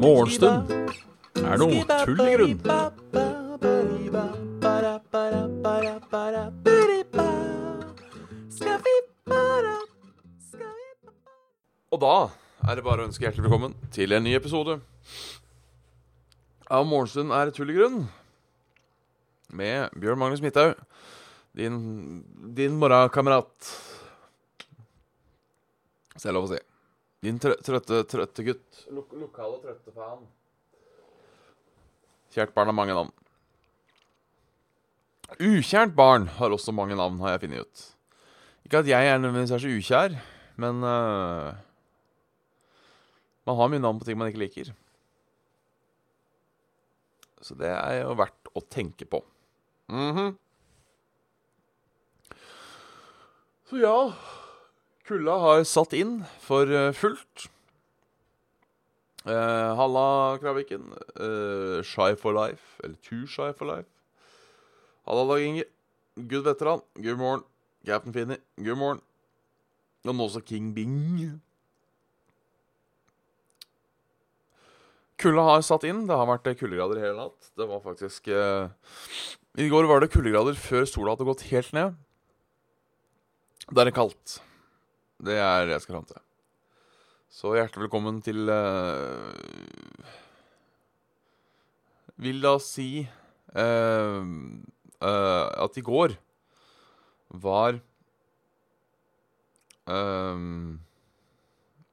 Morgenstund er noe tull i grunn. Og da er det bare å ønske hjertelig velkommen til en ny episode av Morgenstund er tull i grunn. Med Bjørn Magnus Midthaug, din, din morgenkamerat. Hvis det er lov å si. Din trø trøtte, trøtte gutt. Lok lokale trøtte faen. Kjært barn har mange navn. Ukjært barn har også mange navn, har jeg funnet ut. Ikke at jeg er nødvendigvis er så ukjær, men uh, man har mye navn på ting man ikke liker. Så det er jo verdt å tenke på. Mm -hmm. Så ja Kulda har satt inn for uh, fullt. Eh, Halla, Kraviken. Eh, shy for life. Eller too shy for life. Halla, Dag Inge. Good veteran. God morgen. Captain Finny. God morgen. Og nå også King Bing. Kulda har satt inn. Det har vært kuldegrader hele natt. Det var faktisk eh, I går var det kuldegrader før sola hadde gått helt ned. Da er det kaldt. Det er det jeg skal fram til. Så hjertelig velkommen til uh, Vil da si uh, at i går var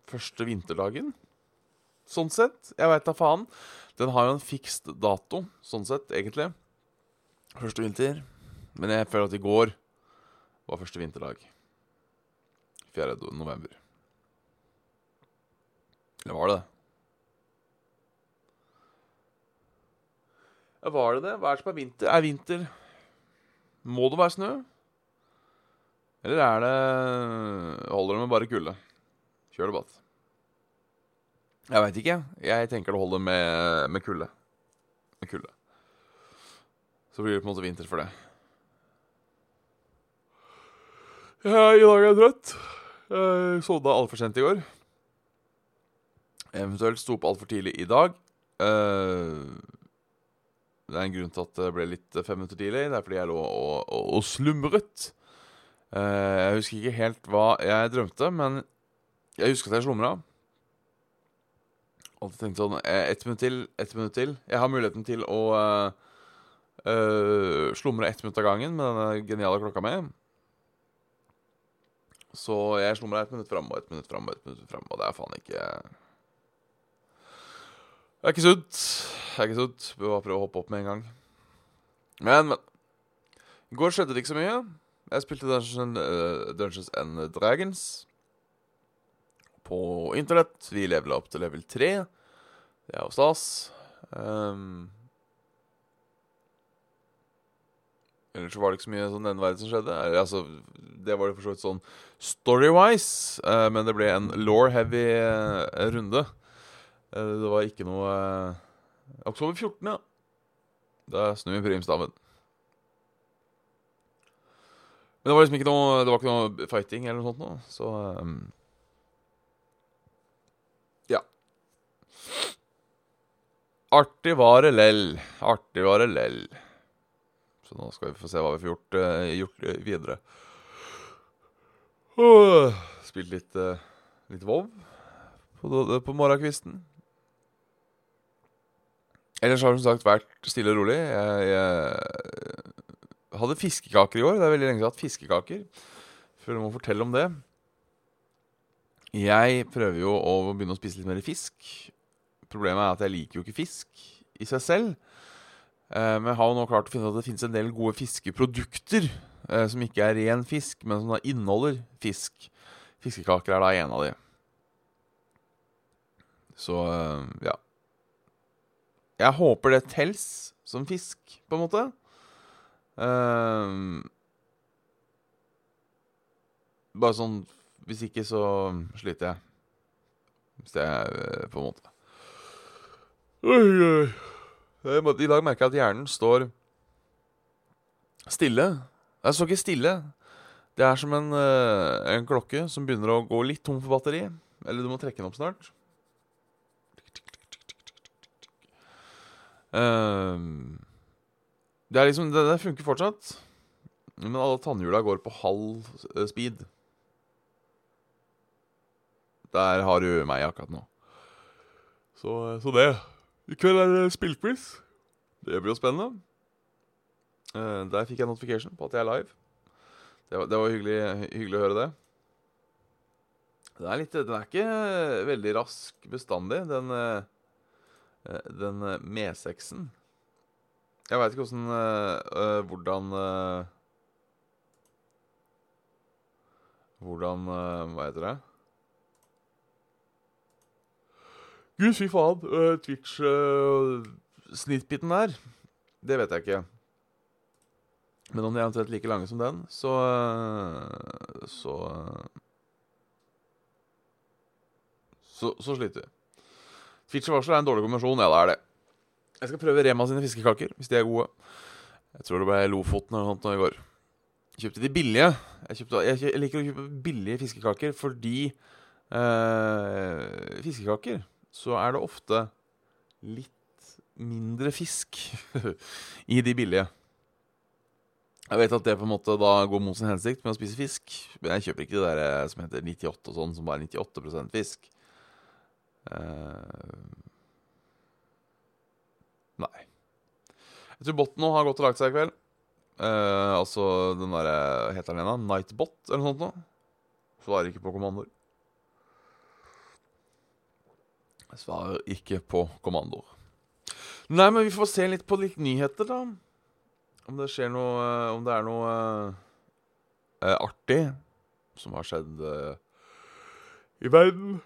første vinterdagen. Sånn sett. Jeg veit da faen. Den har jo en fikst dato, sånn sett, egentlig. Første vinter. Men jeg føler at i går var første vinterdag. 4. november. Eller var det det? Var det det? Hva er det som er vinter? Er vinter Må det være snø? Eller er det Holder det med bare kulde? Kjør debatt. Jeg veit ikke. Jeg tenker det holder med, med kulde. Med kulde. Så blir det på en måte vinter for det. Ja, I dag er jeg trøtt. Jeg sovna altfor sent i går. Eventuelt sto opp altfor tidlig i dag. Eh, det er en grunn til at det ble litt fem minutter tidlig. Det er fordi jeg lå og, og, og slumret. Eh, jeg husker ikke helt hva jeg drømte, men jeg husker at jeg slumra. Og tenkte sånn eh, Ett minutt til, ett minutt til. Jeg har muligheten til å uh, slumre ett minutt av gangen med denne geniale klokka mi. Så jeg slumra ett minutt fram og ett minutt fram og ett minutt fram, og det er faen ikke Det er ikke sunt. Det er ikke sunt. Bør bare prøve å hoppe opp med en gang. Men, men. I går skjedde det ikke så mye. Jeg spilte Dungeons, uh, Dungeons and Dragons på internett. Vi levela opp til level 3. Det er jo stas. Um, ellers var det ikke så mye sånn nevneverdig som skjedde. Eller, altså, det var det for så vidt sånn story-wise, uh, men det ble en law-heavy uh, runde. Uh, det var ikke noe Oktober 14., ja. Da snur vi primstaven. Men det var liksom ikke noe Det var ikke noe fighting eller noe sånt nå, så um, Artig var det lell. Artig var det lell. Så nå skal vi få se hva vi får gjort, uh, gjort videre. Uh, spilt litt, uh, litt Vov på, på morgenkvisten. Ellers har det som sagt vært stille og rolig. Jeg, jeg hadde fiskekaker i år. Det er veldig lenge siden jeg har hatt fiskekaker. Føler jeg må fortelle om det. Jeg prøver jo å begynne å spise litt mer fisk. Problemet er at jeg liker jo ikke fisk i seg selv. Eh, men jeg har jo nå klart å finne at det finnes en del gode fiskeprodukter eh, som ikke er ren fisk, men som da inneholder fisk. Fiskekaker er da en av de. Så eh, ja. Jeg håper det tels som fisk, på en måte. Uh, bare sånn Hvis ikke, så sliter jeg. Hvis det er på en måte i dag merker jeg at hjernen står stille. Den står ikke stille. Det er som en, eh, en klokke som begynner å gå litt tom for batteri. Eller du må trekke den opp snart. Ehm, det er liksom Det, det funker fortsatt. Men alle tannhjula går på halv eh, speed. Der har du meg akkurat nå. Så, så det. I kveld er det spillquiz. Det blir jo spennende. Uh, der fikk jeg notification på at jeg er live. Det var, det var hyggelig, hyggelig, å høre det. Det er litt, den er ikke veldig rask bestandig, den, uh, den med-sexen. Jeg veit ikke åssen uh, Hvordan uh, Hvordan uh, Hva heter det? Gud, fy faen. Uh, Twitch-snittbiten der, det vet jeg ikke. Men om de er omtrent like lange som den, så Så Så, så sliter vi. Twitch-varsel er en dårlig kombinasjon. Ja, det er det. Jeg skal prøve Rema sine fiskekaker, hvis de er gode. Jeg tror det ble Lofoten eller noe sånt i går. Kjøpte de billige. Jeg, kjøpte, jeg, liker å kjøpe billige fiskekaker fordi eh, Fiskekaker så er det ofte litt mindre fisk i de billige. Jeg vet at det på en måte da går mot sin hensikt med å spise fisk, men jeg kjøper ikke det der eh, som heter 98 og sånn, som bare er 98% fisk. Uh, nei. Jeg tror botten nå har gått og lagt seg i kveld. Uh, altså den derre Heter den igjen, Nightbot eller noe sånt noe? Svarer ikke på kommandoer. Svarer ikke på kommandoer. Nei, men vi får se litt på litt nyheter, da. Om det skjer noe eh, Om det er noe eh, artig som har skjedd eh, i verden.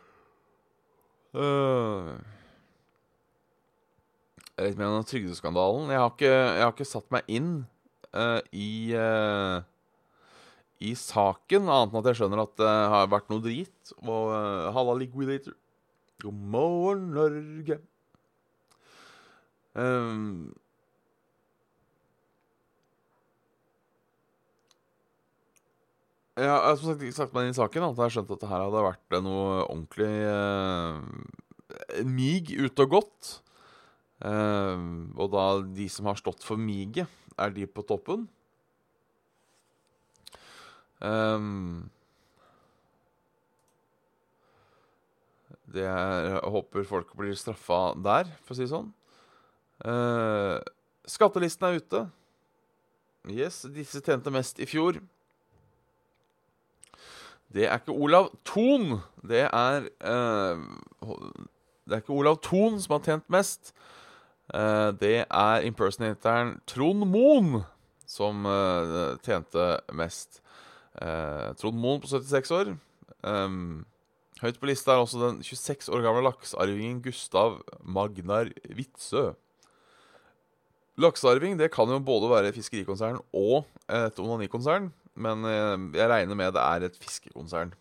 Uh, litt mer om trygdeskandalen. Jeg har ikke, jeg har ikke satt meg inn uh, i uh, i saken, annet enn at jeg skjønner at det har vært noe drit. Og uh, Halla, liquidator. God morgen, Norge. Um, jeg har som sagt ikke sagt meg inn i saken. At jeg har skjønt at det her hadde vært noe ordentlig uh, mig ute og gått. Uh, og da de som har stått for miget, er de på toppen. Um, det er, jeg håper folk blir straffa der, for å si det sånn. Uh, skattelisten er ute. Yes, disse tjente mest i fjor. Det er ikke Olav Thon. Det er uh, Det er ikke Olav Thon som har tjent mest. Uh, det er impersonatoren Trond Moen som uh, tjente mest. Trond Moen på 76 år. Um, høyt på lista er også den 26 år gamle laksearvingen Gustav Magnar Witzøe. Laksearving det kan jo både være fiskerikonsern og et onanikonsern. Men jeg regner med det er et fiskekonsern.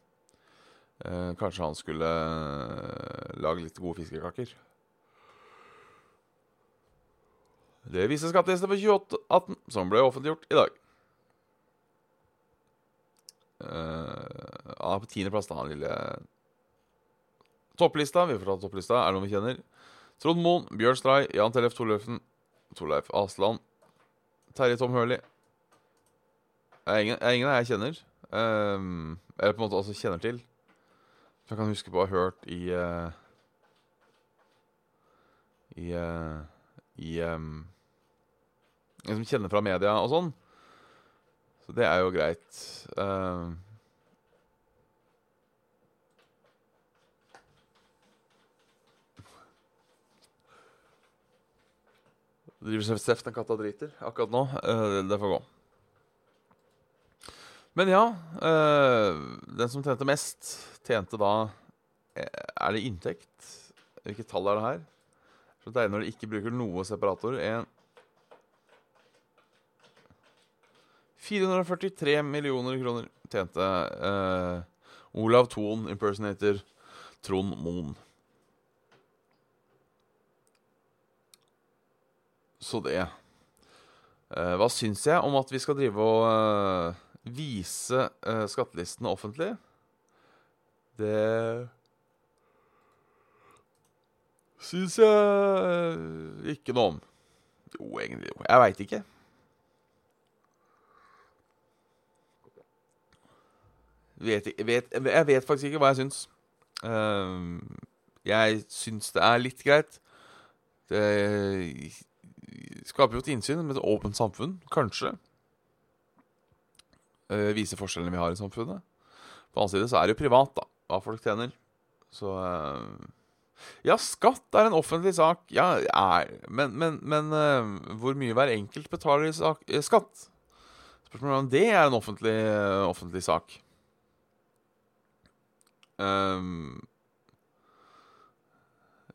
Kanskje han skulle lage litt gode fiskekaker. Det viser skattelista for 2018, som ble offentliggjort i dag. Uh, ja, på tiendeplass, da, han lille Topplista. Vi får ta topplista. Er det noen vi kjenner? Trond Moen, Bjørn Stray, Jan Tellef Torløfen, Torleif Asland, Terje Tom Hørli. Ingen, er ingen av jeg kjenner. Um, eller på en måte altså kjenner til. Som jeg kan huske på å ha hørt i uh, I uh, I um, som kjenner fra media og sånn. Så det er jo greit. Uh, driver seft den katta driter akkurat nå. Uh, det får gå. Men ja, uh, den som tjente mest, tjente da Er det inntekt? Hvilket tall er det her? Så deilig når de ikke bruker noe separator. En 443 millioner kroner tjente Olav Thon, impersonator Trond Moen. Så det uh, Hva syns jeg om at vi skal drive og uh, vise uh, skattelistene offentlig, det syns jeg ikke noe om. Jo, egentlig. Jo. Jeg veit ikke. Vet, vet, jeg vet faktisk ikke hva jeg syns. Jeg syns det er litt greit. Det skaper jo et innsyn med et åpent samfunn, kanskje. Uh, vise forskjellene vi har i samfunnet. På den annen side så er det jo privat, da, hva folk tjener. Så uh, Ja, skatt er en offentlig sak. Ja, er, men, men, men uh, hvor mye hver enkelt betaler i sak, skatt? Spørsmålet er om det er en offentlig, offentlig sak. Um,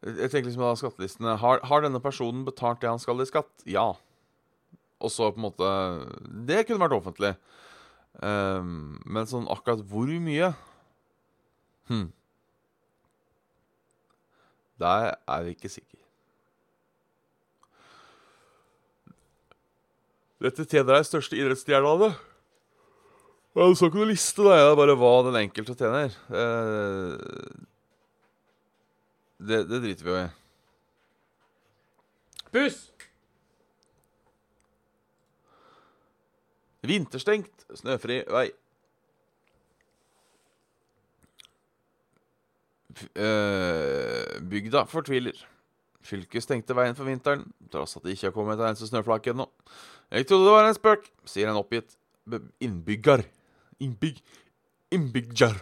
jeg tenker liksom da skattelistene har, har, denne personen betalt det han skal i skatt? Ja. Og så på en måte Det kunne vært offentlig. Um, men sånn akkurat hvor mye Hm. Der er vi ikke sikre. Dette tjener deg største idrettsstjerna. Du så ikke noe liste, da. Jeg bare hva den enkelte tjener. Uh, det, det driter vi jo i. Puss! Vinterstengt, snøfri vei. Uh, bygda fortviler. Fylket stengte veien for vinteren, tross at det ikke har kommet en eneste snøflak ennå. Jeg trodde det var en spøk, sier en oppgitt innbygger. Innbygg... Innbyggjar.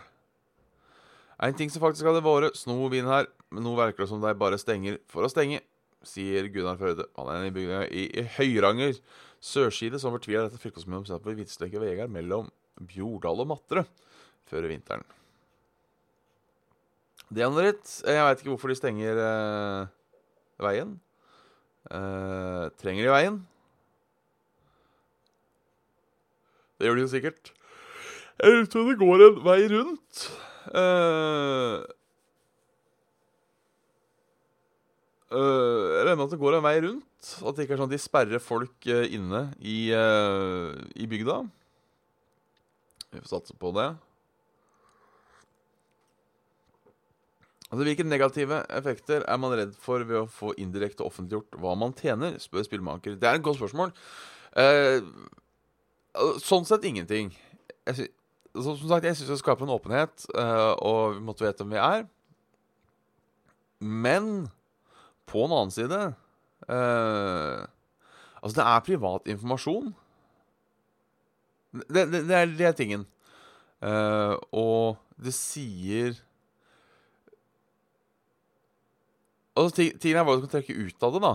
En ting som faktisk hadde vært snovin her, men nå virker det som de bare stenger for å stenge, sier Gunnar Førde. Han er en innbygger i, i Høyranger sørside som fortviler dette fylkeskommunen om på vidstrekkede veier mellom Bjordal og Matre før vinteren. Det er noe dritt. Jeg veit ikke hvorfor de stenger eh, veien. Eh, trenger de veien? Det gjør de jo sikkert. Jeg tror det går en vei rundt. Uh, uh, jeg regner med at det går en vei rundt. At det ikke er sånn at de sperrer folk uh, inne i, i, bygda. Vi får satse på det. Altså, Hvilke negative effekter er man redd for ved å få indirekte offentliggjort hva man tjener? spør spillmaker. Det er et godt spørsmål. sånn sett ingenting. Jeg som sagt, jeg syns det skaper en åpenhet, uh, og vi måtte vite hvem vi er. Men på en annen side uh, Altså, det er privat informasjon. Det, det, det, er, det er, tingen. Uh, og det sier Altså, tingen er hva du kan trekke ut av det, da.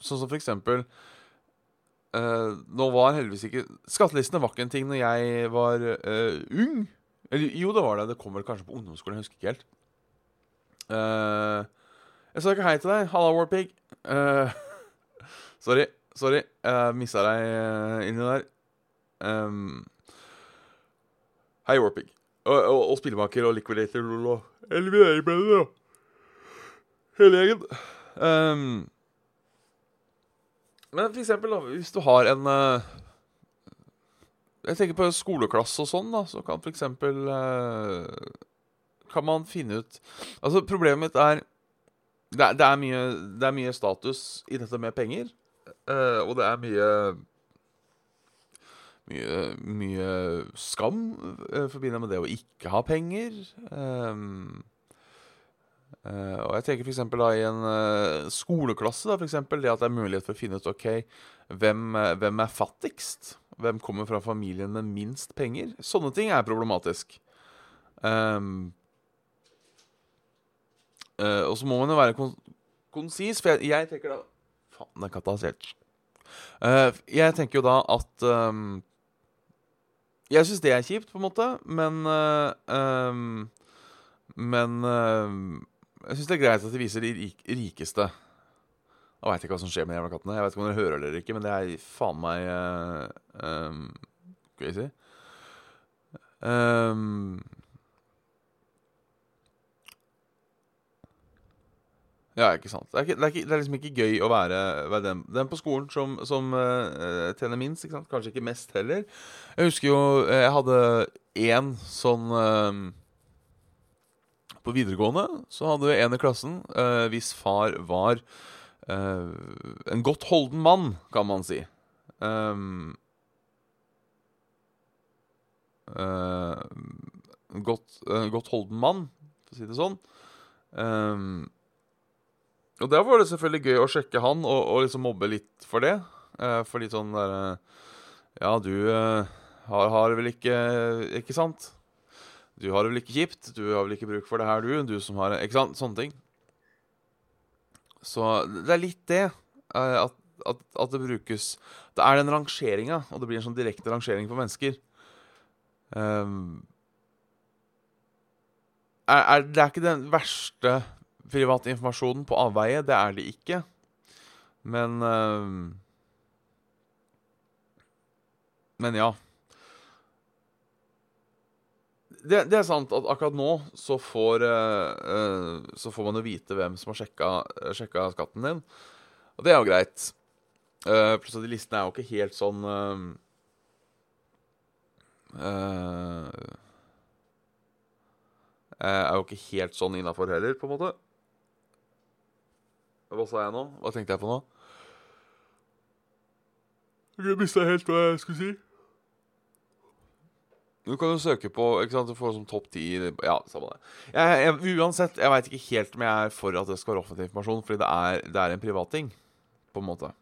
sånn som for eksempel Uh, nå var heldigvis ikke Skattelistene var ikke en ting når jeg var uh, ung. Eller jo, det var det. Det kom vel kanskje på ungdomsskolen. Jeg husker ikke helt. Uh, jeg sa ikke hei til deg. Halla, Warpig. sorry. Sorry. Jeg missa deg inni der. Um, hei, Warpig. Og, og, og spillemaker og liquidator i bedre, og hele gjengen. Um, men for eksempel, da, hvis du har en uh, Jeg tenker på skoleklasse og sånn, da, så kan for eksempel uh, Kan man finne ut Altså, problemet mitt er det, er, det, er mye, det er mye status i dette med penger. Uh, og det er mye mye, mye skam uh, forbundet med det å ikke ha penger. Um, og jeg tenker f.eks. i en uh, skoleklasse da, for eksempel, det at det er mulighet for å finne ut ok, hvem, uh, hvem, er fattigst? Hvem kommer fra familien med minst penger? Sånne ting er problematisk. Um, og så må man jo være kon konsis, for jeg, jeg, tenker da Faen, den katta har stjålet. jeg tenker jo da at um, Jeg syns det er kjipt, på en måte, men um, Men jeg syns det er greit at de viser de rik rikeste. Jeg veit ikke hva som skjer med jævla kattene. Jeg vet ikke om dere hører det eller ikke, men det er faen meg uh, um, crazy. um, Ja, ikke sant. Det er, ikke, det er, ikke, det er liksom ikke gøy å være, være den, den, på skolen som, som uh, tjener minst. ikke sant? Kanskje ikke mest heller. Jeg husker jo jeg hadde én sånn uh, På videregående så hadde vi en i klassen uh, hvis far var en godt holden mann, kan man si. Um, godt, godt holden mann, for å si det sånn. Um, og der var det selvfølgelig gøy å sjekke han og, og liksom mobbe litt for det. Uh, for litt sånn derre eh, Ja, du eh, har, har, vel ikke Ikke sant? Du har det vel ikke kjipt? Du har vel ikke bruk for det her, du? Du som har Ikke sant? Sånne ting. Så det er litt det. Eh, at, at, at, det brukes Det er den rangeringa, og det blir en sånn direkte rangering for mennesker. Um, er, er, det er ikke den verste private informasjonen på avveie. Det er det ikke. Men um, Men ja. Det, det, er sant at akkurat nå så får, uh, så får man jo vite hvem som har sjekka, sjekka, skatten din. Og det er jo greit. Uh, pluss at listene er jo ikke helt sånn Er jo ikke helt sånn innafor heller, på en måte. Hva sa jeg nå? Hva tenkte jeg på nå? Jeg mista helt hva jeg skulle si. Du kan jo søke på ikke sant, Du får sånn topp ti Ja, samme det. Jeg, jeg, uansett, jeg veit ikke helt om jeg er for at det skal være offentlig informasjon, fordi det er, det er en privatting, på en måte.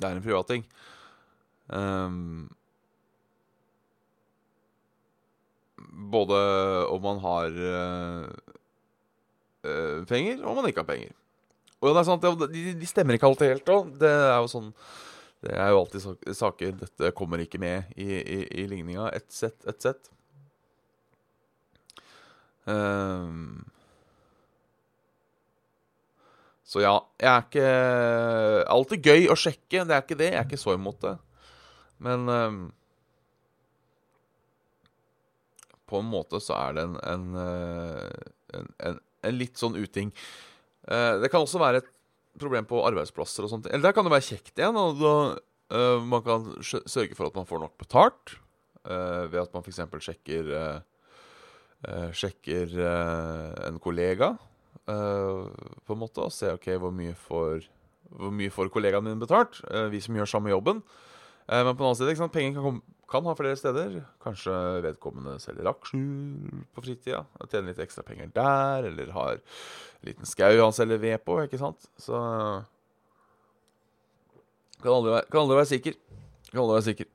Det er en privatting. Um, både om man har uh, uh, penger, og om man ikke har penger. Og det er sant, de, de stemmer ikke alltid helt òg. Det er jo sånn Det er jo alltid saker Dette kommer ikke med i, i, i ligninga. Et sett, et sett. Um, så ja, jeg er ikke Alltid gøy å sjekke, det er ikke det. Jeg er ikke så imot det. Men um, på en måte så er det en, en, eh, en, en en litt sånn uting. Uh, det kan også være et problem på arbeidsplasser og sånt. Eller der kan det være kjekt igjen. Og da, uh, man kan sørge for at man får nok betalt uh, ved at man f.eks. sjekker Sjekker en kollega på en måte og ser ok, hvor mye får, hvor mye får kollegaen min betalt. vi som gjør samme jobben. men på den annen side, penger kan komme kan ha flere steder. Kanskje vedkommende selger aksjer på fritida. Tjener litt ekstra penger der, eller har en liten skau han selger ved på. ikke sant? Så Kan aldri være, kan aldri være sikker. Kan aldri være sikker.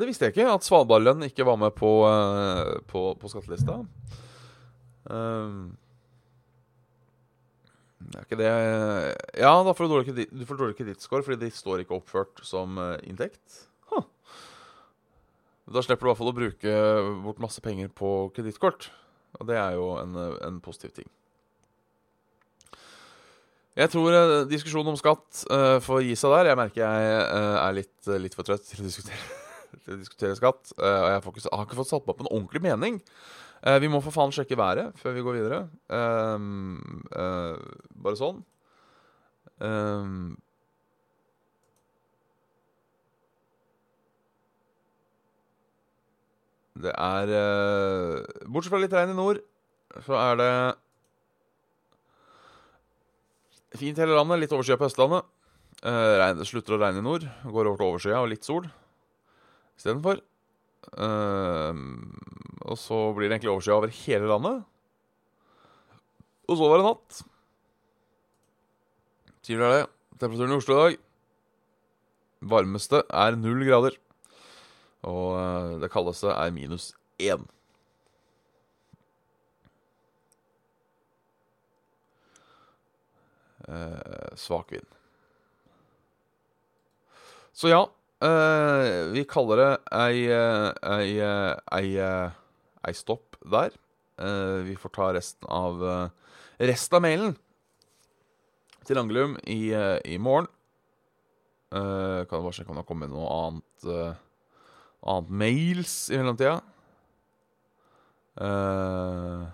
Det visste jeg ikke, at Svalbardlønn ikke var med på, uh, på, på skattelista. Um, det er ikke det Ja, da får du dårlig, kreditt, du får dårlig kredittscore fordi de står ikke oppført som uh, inntekt. Huh. Da slipper du i hvert fall å bruke bort masse penger på kredittkort. Og det er jo en, en, positiv ting. Jeg tror diskusjonen om skatt får gi seg der. Jeg merker jeg er litt, litt for trøtt til å diskutere til diskutere skatt. Uh, og jeg, har ikke fått satt meg opp en ordentlig mening. Uh, vi må for faen sjekke været før vi går videre. Uh, bare sånn. Det er Bortsett fra litt regn i nord, så er det fint hele landet. Litt overskyet på Østlandet. Regn, slutter å regne i nord. Går over til overskya og litt sol istedenfor. Uh, og så blir det egentlig overskya over hele landet. Og så var det natt. Sier er det? Temperaturen i Oslo i dag Varmeste er null grader. Og uh, det kaldeste er minus én. Uh, svak vind. Så ja, Uh, vi kaller det ei, ei, ei, ei stopp der. Uh, vi får ta resten av resten av mailen til Angelum i, i morgen. Uh, kan bare sjekke om det har kommet noe annet uh, Annet mails i mellomtida. Uh,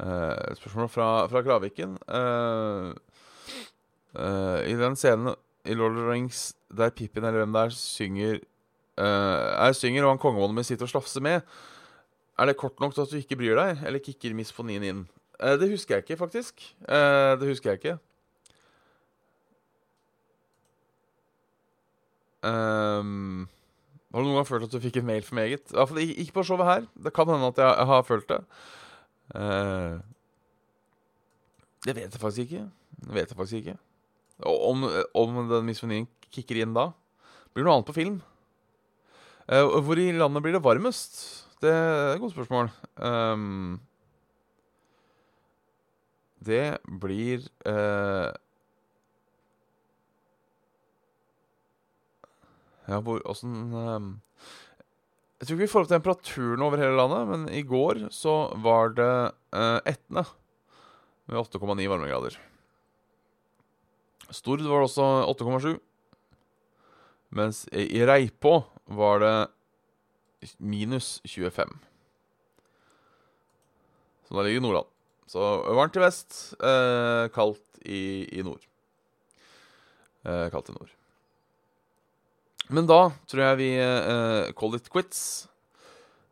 uh, spørsmål fra, fra Kraviken. Uh, I den scenen i Lord of the Rings der Pippin eller hvem det er, synger er synger, og han kongemålet min sitter og slafser med, er det kort nok til at du ikke bryr deg, eller kicker misfonien inn? det husker jeg ikke, faktisk. det husker jeg ikke. Um, har du noen gang følt at du fikk en mail for meget? I hvert fall ikke på showet her. Det kan hende at jeg har følt det. Uh, det vet jeg faktisk ikke. Det vet jeg faktisk ikke. Om, om den misfonien kicker inn da. Blir det noe annet på film? Uh, hvor i landet blir det varmest? Det er et godt spørsmål. Um, det blir uh, Ja, hvor Åssen Jeg tror ikke vi får opp temperaturen over hele landet, men i går så var det uh, Etne med 8,9 varmegrader. Stord var det også 8,7. Mens i Reipå var det minus 25. Så da ligger Nordland. Så varmt i vest, eh, kaldt i, i nord. Eh, kaldt i nord. Men da tror jeg vi uh, call it quits.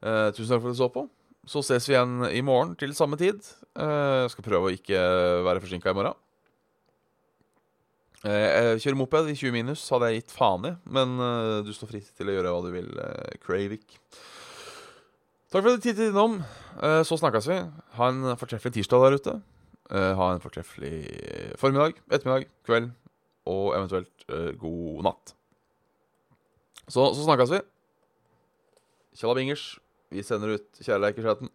Uh, tusen takk for at du så på. Så ses vi igjen i morgen til samme tid. Uh, skal prøve å ikke være forsinka i morgen. Uh, kjøre moped i 20 minus, hadde jeg gitt faen i. Men du står fritt til å gjøre hva du vil, Cravik. Takk for at du tittet innom. så snakkes vi. Ha en fortreffelig tirsdag der ute. ha en fortreffelig formiddag, ettermiddag, kveld og eventuelt god natt. Så, så snakkes vi. Kjalla bingers. Vi sender ut kjærleik i chatten.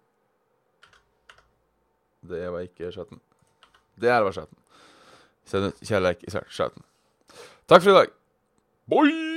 Det var ikke chatten. Det her var chatten. Send ut kjærleik i chatten. Takk for i dag. Bye!